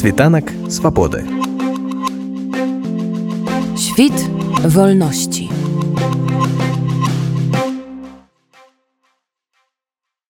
Світанак свабоды. Świt wolności.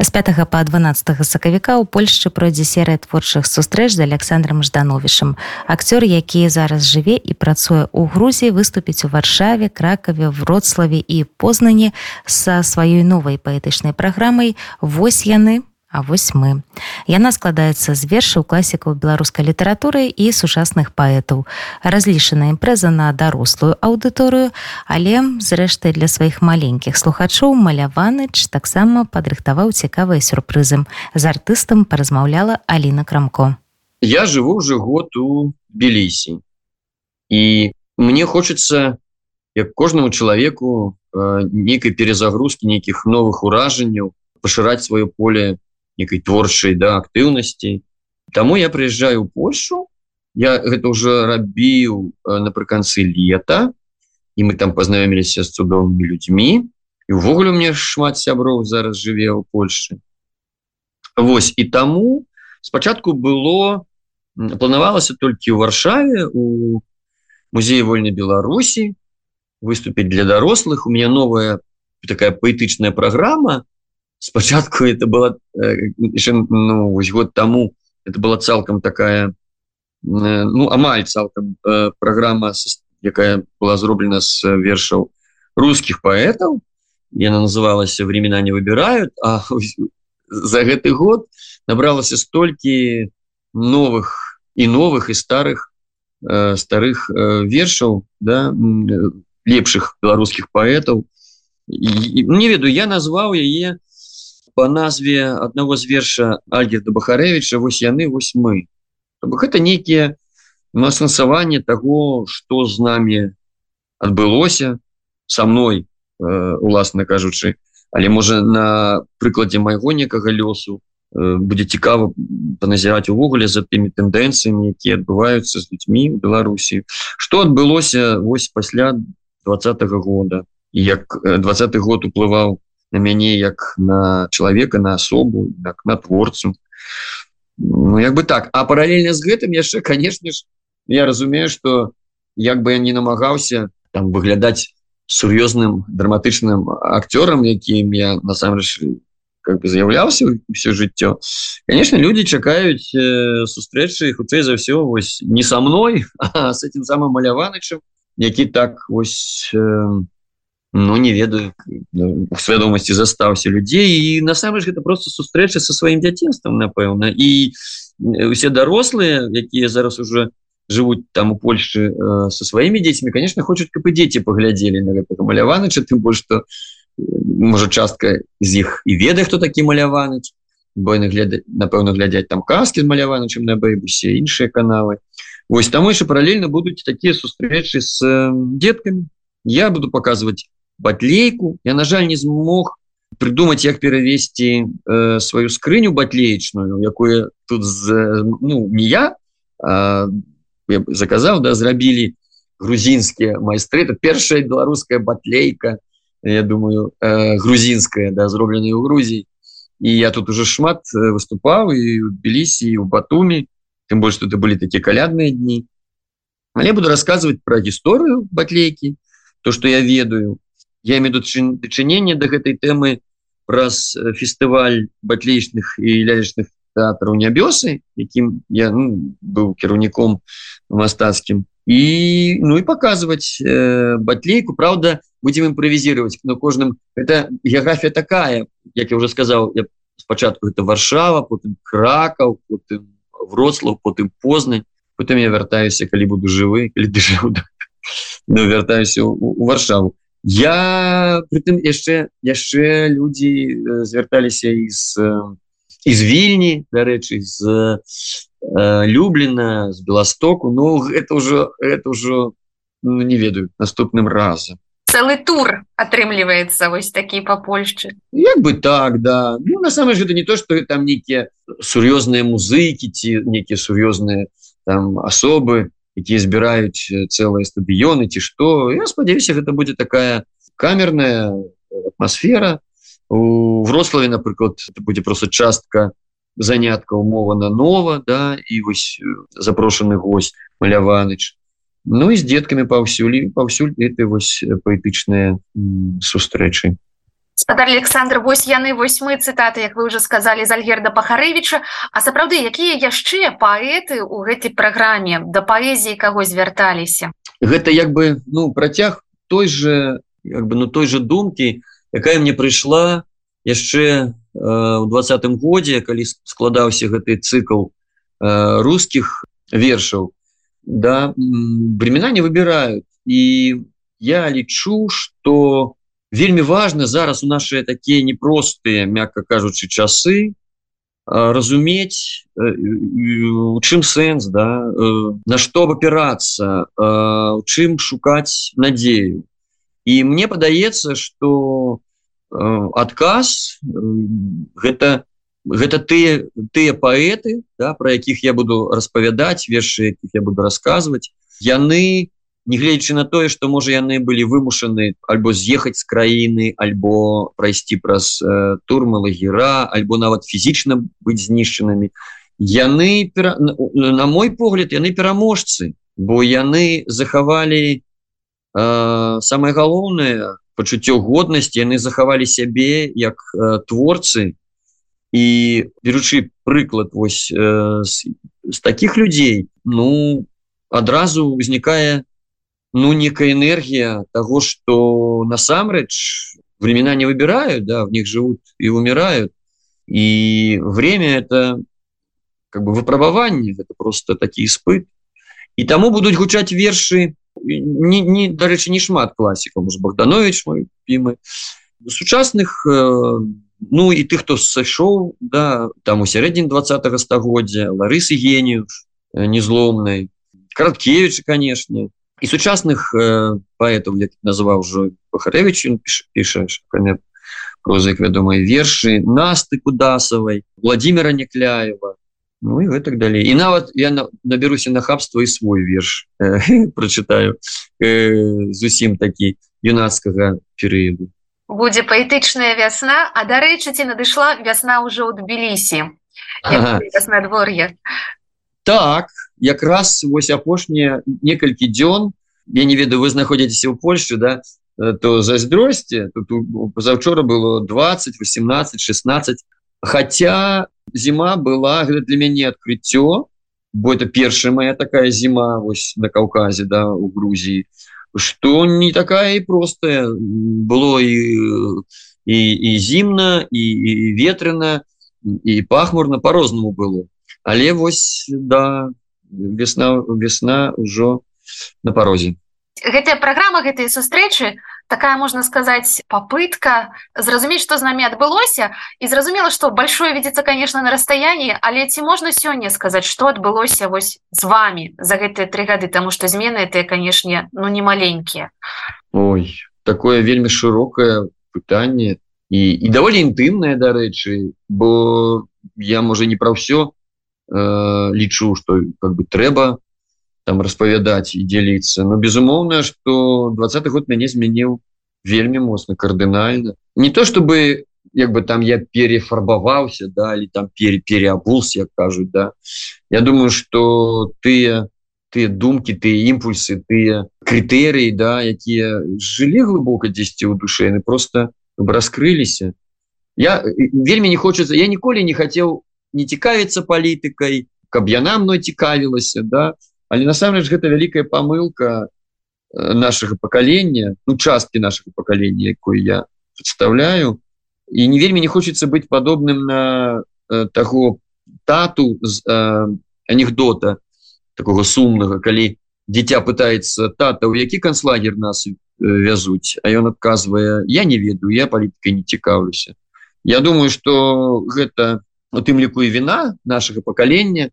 З 5 па 12 сакавіка ў Польшчы пройдзе серыя творчых сустрэч з Александром Ждановішам. Акцёр, які зараз жыве і працуе ў Грузіі, выступіць у варшаве, кракаве, вроцлаве і познані са сваёй новай паэтычнай праграмай. Вось яны, А вось мы. Яна складаецца з вершаў класікаў беларускай літаратуры і сучасных паэтаў. Разлічаная імпрэза на дарослую аўдыторыю, але зрэшты для сваіх маленькіх слухачоў маляваныч таксама падрыхтаваў цікавыя сюрпрызы. З артыстам паразмаўляла Аліна Крамко. Я жыву уже год у Белісі. І мне хочется як кожнаму чалавеку нейкай перезагрузкі нейкіх новых уражанняў пашыраць сваё поле некай творчай да актыўнасці Таму я прыязджаю у Польшу. Я гэта уже рабіў э, напрыканцы лета. І мы там пазнаёміліся з цудоўнымі людзьмі і увогуле мне шмат сяброў зараз жыве ў Польшы Вось і таму спачатку было планавалася толькі ў варшаве у музеі вольнай Беларусі выступіць для дарослых у меня новая такая паэтычная праграма спачатку это было еще, ну, год тому это была цалкам такая ну амаль цалкам программа якая была зроблена с вершаў русских поэтов. И она называлась времена не выбирают а за гэты год набралася столькі новых и новых и старых старых вершаў да лепшых беларускіх поэтов. Не веду я назваў яе на по назве одного з верша альгерда бахарэвича вось яны вось мы гэта некіе асэнсаванне того что з нами адбылося со мной э, уласна кажучы але можа на прыкладзе майго некага лёсу э, будзе цікава паназіраць увогуле за тымі тэндэнцыямі якія адбываюцца з людзьмі в беларусі. Что адбылося вось пасля двадцатого года? Як двадцатый год уплываў на мяне як на чалавека на асобу як на творцу. Ну як бы так. А паралельна з гэтым яшчэ конечно ж я разумею что як бы я не намагаўся там выглядаць сур'ёзным драматычным акцёрам якім я насамрэч как бы з'яўляўся все жыццё. Конечно люди чакаюць э, сустрэчы хутчэй за все вось не со мной а с этим самым маляванычым які так вось э, ну не ведаю у свядомасці застаўся людзей і насамрэч гэта просто сустрэча со сваім дзяцінствам напэўна і усе дарослыя якія зараз уже жывуць там у Польшы э, со сваімі дзецьмі конечно хочуць каб і дзеці паглядзелі на гэтага маляванача тым больш что можа частка з іх і ведае хто такі маляваныч. Бо нагляда напэўна глядзяць там казки з маляваначым на бэйбусе іншыя каналы. Вось там яшчэ паралельна будуць такія сустрэчы з э, деткамі я буду показывать батлейку. Я на жаль не змог придумать як перавесці э, сваю скрыню батлеечную якое тут з, ну не я, а, я заказаў да зрабілі грузінскія майстры. Это першая беларуская батлейка я думаю э, грузінская да зробленая у Грузіі і я тут уже шмат выступаў і білісі у батуме тым больш тут былі такія калядныя дні але буду рассказывать про гісторыю батлейкі то что я ведаю я имею дачынение до гэтай темы праз фестываль батлейчных и лялечных театраў нябёсы якім я ну, быў кіраўніком мастацкім і ну і показывать э, батлейку. Праўда будем импровизировать но кожным это география такая. Як я уже сказал я спачатку это варшава потым кракаў вроцлав потым познань. Потым я вяртаюся калі буду жывы или ну, вяртаюся у, у варшаву я притым яшчэ яшчэ людзі звярталіся из из вільні дарэчы з э, люблена з беластоку Ну это уже это ўжо ну, не ведаю наступным разам целый тур атрымліваецца вось такі по Польшчы як бы так да. Ну на самом это не то что там нейкія сур'ёзныя музыкі ці нейкія сур'ёзныя там асобы якія збіраюць цэлыя стадыёны ці што я спадзяюся гэта будзе такая камерная атмасфера у врославе напрыклад это будзе просто частка занятка умова на нова да і вось запрошаны гость маляваныч. Ну і з деткамі паўсюль паўсюль это вось паэтычныя сустрэчы спадар Александр вось яны вось мы цытаты як вы уже сказали з альгерда пахарэвича А сапраўды якія яшчэ паэты у гэтай праграме да паэзіі каго звярталіся? Гэта як бы ну працяг той же як бы ну той же думкі якая мне прыйшла яшчэ э, у двадцатым годзе калі складаўся гэты цикл э, русских вершаў. Да времена не выбирают і я лічу что у вельмі важно зараз у наши такие непростые мягко кажучы часы разумець у чым сэнс да? На что опираться у чым шукаць надею. І мне падаецца что адказ гэта гэта ты тыя паэты да, про якіх я буду распавядаць вершы якіх я буду рассказывать яны Нягледзячы на тое, што можа яны былі вымушаны альбо з'ехаць з краіны, альбо прайсці праз э, турмы лагера, альбо нават фізічна быць знішчанымі. Яны на мой погляд, яны пераможцы, бо яны захавалі э, самае галоўнае пачуццё годнасці, яны захавалі сябе як э, творцы і беручы прыклад вось э, з, з такіх людзей, ну адразу ўзнікае, ну некая энергия того что насамрэч времена не выбирают да в них живут и умирают. И время это как бы выпрабаванне это просто такие испыт и тому будут гучать верши не, не дарэчы не шмат классиков может богданович мой любимый. Сучасных э, ну и ты кто сошел да там у сярэдзін 20 стагоддзя ларысы гению э, незломной караткевича конечно і сучасных э, паэтаў як называў уже пахарэвич піша проза як вядомыя вершы насты кудасавай владимира некляева ну і гэтак далей і нават я на, наберуся нахабства і свой верш э, прочытаю э, зусім такі юнацкага перыяду будзе паэтычная вясна а дарэчы ці надышла вясна ўжо ў тбілісі. Ага. надвор'е так якраз вось апошнія некалькі дзён я не ведаю вы знаходзіцеся ў Польше да э, то зайздросці тут позаўчора было 20 18 16 хотя зіма была для мяне адкрыццё бо это першая моя такая зіма вось на каўказе да у Грузіі что не такая і простая. Было і і, і зімна і, і ветрена і пахмурна по-рознаму было але вось да весна весна ўжо на парозе. Гэтая праграма гэтыя сустрэчы такая можна сказаць попытка зразумець что з намі адбылося і зразумела что большое видится конечно на расстаянии але ці можна сёння сказаць что адбылося вось з вами за гэтыя три гады? Тому что змены это канешне ну не маленькія. Ой такое вельмі широкое пытанне і і даволі інтымнае дарэчы бо я можа не пра ўсё э, лічу что как бы трэба там распавядаць і дзеліцца но безумоўна что двадцатый год мяне змяніў вельмі моцна кардынальна. Не то чтобы як бы там я перефарбаваўся далі там пере переабулся як кажуць да. Я думаю что тыя ты думкі ты імпульсы тыя крытэрыі да якія жылі глыбока 10 у душе яны просто раскрыліся. Я вельмі не хочется я ніколі не хотел не цікавіцца палітыкай каб яна мной цікавілася да. Але насамрэч гэта вялікая памылка э, нашага пакалення ну часткі нашага пакалення якой я представляю. І не вельмі не хочется быть падобным на э, таго тату з э, анекдота такого сумнага калі дзіця пытается тата у які канцлагер нас э, вязуць а ён адказвае я не ведаю я палітыкай не цікаўлюся я думаю что гэта у тым ліку і віна нашага пакалення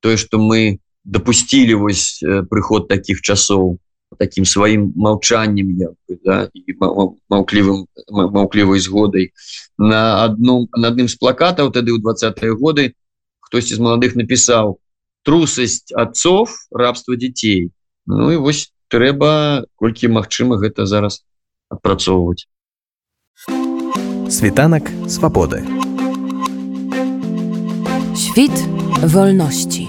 тое что мы допустили вось э, прыход таких часоў таким сваім молчаннем я да, маўклівым маўклівай згодай на одном на адным з плакатаў тады ў двадцатые годы хтосьці з маладых напісаў трусасць отцов рабства дзяцей Ну і вось трэба колькі магчыма гэта зараз адпрацоўваць. Світанак свабоды Świt wolności.